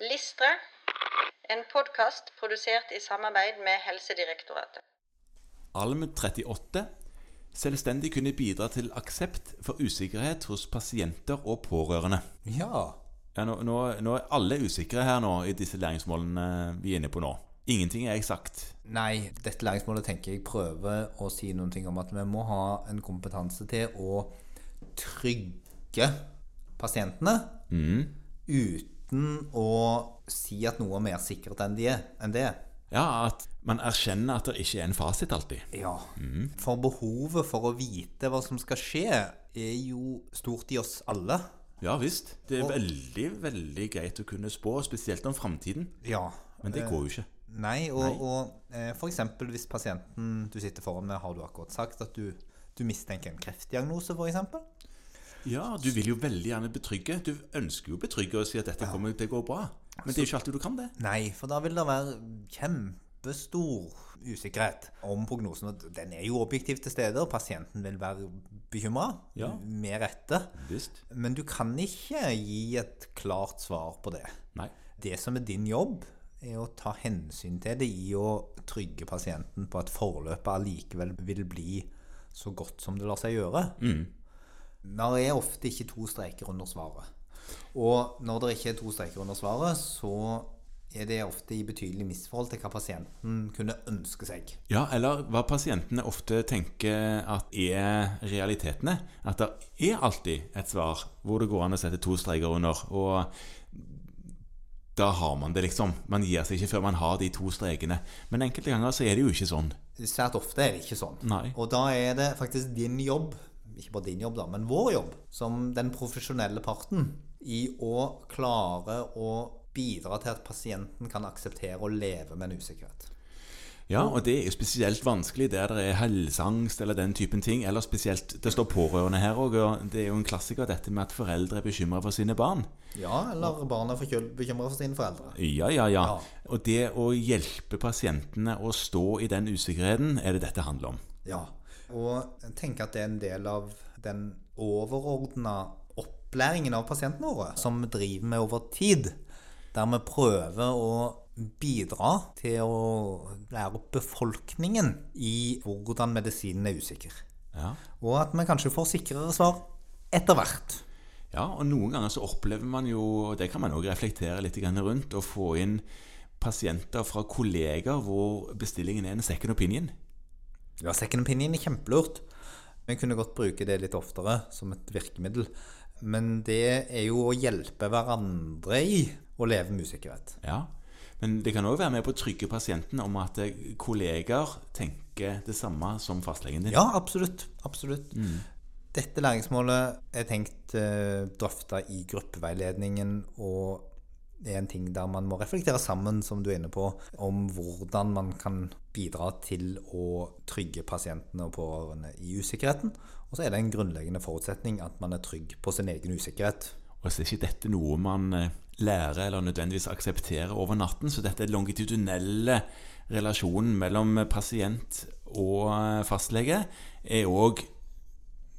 Listre, en podkast produsert i samarbeid med Helsedirektoratet. Alm 38 selvstendig kunne bidra til aksept for usikkerhet hos pasienter og pårørende. Ja. Ja, nå, nå, nå er alle usikre her nå i disse læringsmålene vi er inne på nå. Ingenting er eksakt. Nei, dette læringsmålet tenker jeg prøver å si noen ting om at vi må ha en kompetanse til å trygge pasientene uten å si at noe er mer sikkert enn, de er, enn det. Ja, at man erkjenner at det ikke er en fasit alltid. Ja. For behovet for å vite hva som skal skje, er jo stort i oss alle. Ja visst. Det er veldig, veldig greit å kunne spå, spesielt om framtiden. Ja. Men det går jo ikke. Nei, og, Nei. og eh, eksempel hvis pasienten du sitter foran med, har du akkurat sagt at du, du mistenker en kreftdiagnose, eksempel. Ja, du vil jo veldig gjerne betrygge. Du ønsker jo å betrygge og si at dette kommer til å gå bra. Men det er jo ikke alltid du kan det. Nei, for da vil det være kjempestor usikkerhet om prognosen. Og den er jo objektivt til stede, og pasienten vil være bekymra. Ja. Med rette. Visst. Men du kan ikke gi et klart svar på det. Nei. Det som er din jobb, er å ta hensyn til det i å trygge pasienten på at forløpet allikevel vil bli så godt som det lar seg gjøre. Det er ofte ikke to streker under svaret. Og når det ikke er to streker under svaret, så er det ofte i betydelig misforhold til hva pasienten kunne ønske seg. Ja, eller hva pasientene ofte tenker at er realitetene. At det er alltid et svar hvor det går an å sette to streker under. Og da har man det, liksom. Man gir seg ikke før man har de to strekene. Men enkelte ganger så er det jo ikke sånn. Svært ofte er det ikke sånn. Nei. Og da er det faktisk din jobb, ikke bare din jobb da, men vår jobb, som den profesjonelle parten, i å klare å bidra til at pasienten kan akseptere å leve med en usikkerhet. Ja, og det er jo spesielt vanskelig der det er helseangst eller den typen ting. Eller spesielt Det står pårørende her òg, og det er jo en klassiker dette med at foreldre er bekymra for sine barn. Ja, eller barn er bekymra for sine foreldre. Ja, ja, ja. Ja. Og det å hjelpe pasientene å stå i den usikkerheten, er det dette handler om. Ja. Og jeg tenker at det er en del av den overordna opplæringen av pasientene våre, som vi driver med over tid. Der vi prøver å bidra til å lære opp befolkningen i hvordan medisinen er usikker. Ja. Og at vi kanskje får sikrere svar etter hvert. Ja, og noen ganger så opplever man jo, og det kan man òg reflektere litt rundt, å få inn pasienter fra kolleger hvor bestillingen er en second opinion. Ja, second opinion er kjempelurt. Vi kunne godt bruke det litt oftere som et virkemiddel. Men det er jo å hjelpe hverandre i å leve med usikkerhet. Ja. Men det kan òg være med på å trygge pasienten om at eh, kolleger tenker det samme som fastlegen din. Ja, absolutt. Absolutt. Dette læringsmålet er tenkt eh, drøfta i gruppeveiledningen, og det er en ting der man må reflektere sammen, som du er inne på, om hvordan man kan bidra til å trygge pasientene og pårørende i usikkerheten. Og så er det en grunnleggende forutsetning at man er trygg på sin egen usikkerhet. Og så er ikke dette noe man eh, lærer eller nødvendigvis aksepterer over natten. Så dette longitudinelle relasjonen mellom pasient og eh, fastlege er òg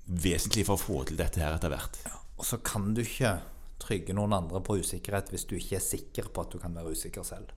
vesentlig for å få til dette her etter hvert. Og så kan du ikke trygge noen andre på usikkerhet hvis du ikke er sikker på at du kan være usikker selv.